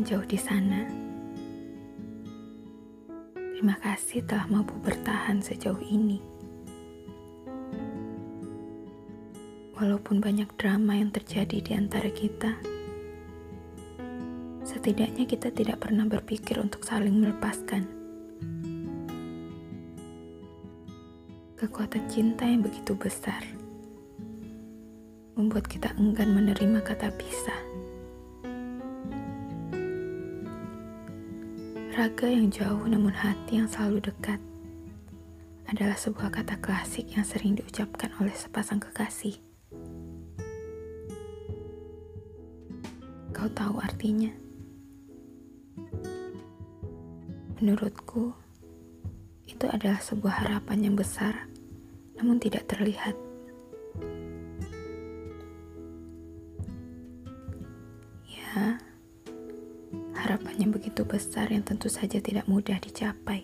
yang jauh di sana, terima kasih telah mampu bertahan sejauh ini. Walaupun banyak drama yang terjadi di antara kita, setidaknya kita tidak pernah berpikir untuk saling melepaskan. Kekuatan cinta yang begitu besar membuat kita enggan menerima kata pisah. Raga yang jauh namun hati yang selalu dekat adalah sebuah kata klasik yang sering diucapkan oleh sepasang kekasih. Kau tahu artinya? Menurutku, itu adalah sebuah harapan yang besar, namun tidak terlihat. Ya, harapannya begitu besar yang tentu saja tidak mudah dicapai.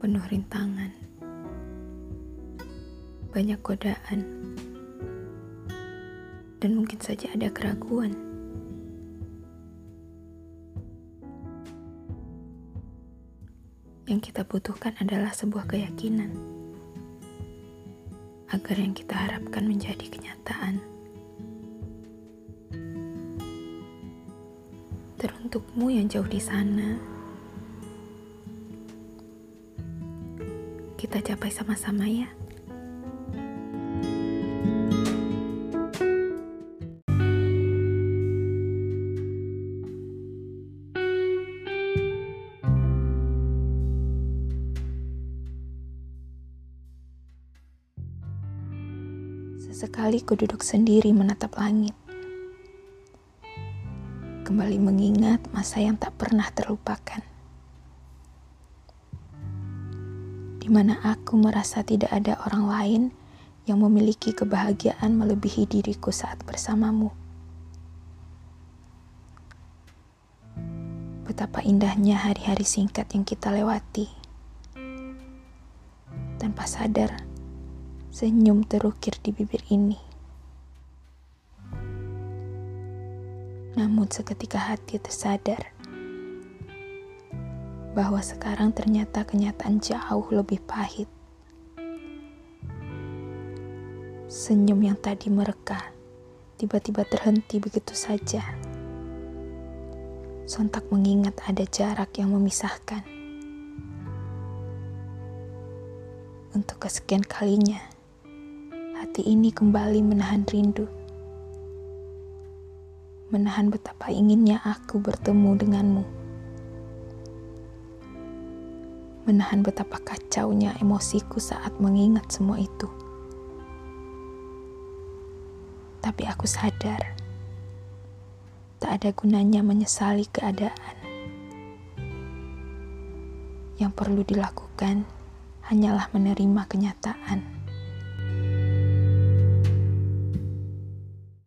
Penuh rintangan, banyak godaan, dan mungkin saja ada keraguan. Yang kita butuhkan adalah sebuah keyakinan agar yang kita harapkan menjadi kenyataan. Teruntukmu yang jauh di sana, kita capai sama-sama ya. Sesekali ku duduk sendiri menatap langit kembali mengingat masa yang tak pernah terlupakan. Di mana aku merasa tidak ada orang lain yang memiliki kebahagiaan melebihi diriku saat bersamamu. Betapa indahnya hari-hari singkat yang kita lewati. Tanpa sadar, senyum terukir di bibir ini. Namun seketika hati tersadar bahwa sekarang ternyata kenyataan jauh lebih pahit. Senyum yang tadi mereka tiba-tiba terhenti begitu saja. Sontak mengingat ada jarak yang memisahkan. Untuk kesekian kalinya, hati ini kembali menahan rindu menahan betapa inginnya aku bertemu denganmu. Menahan betapa kacaunya emosiku saat mengingat semua itu. Tapi aku sadar, tak ada gunanya menyesali keadaan. Yang perlu dilakukan hanyalah menerima kenyataan.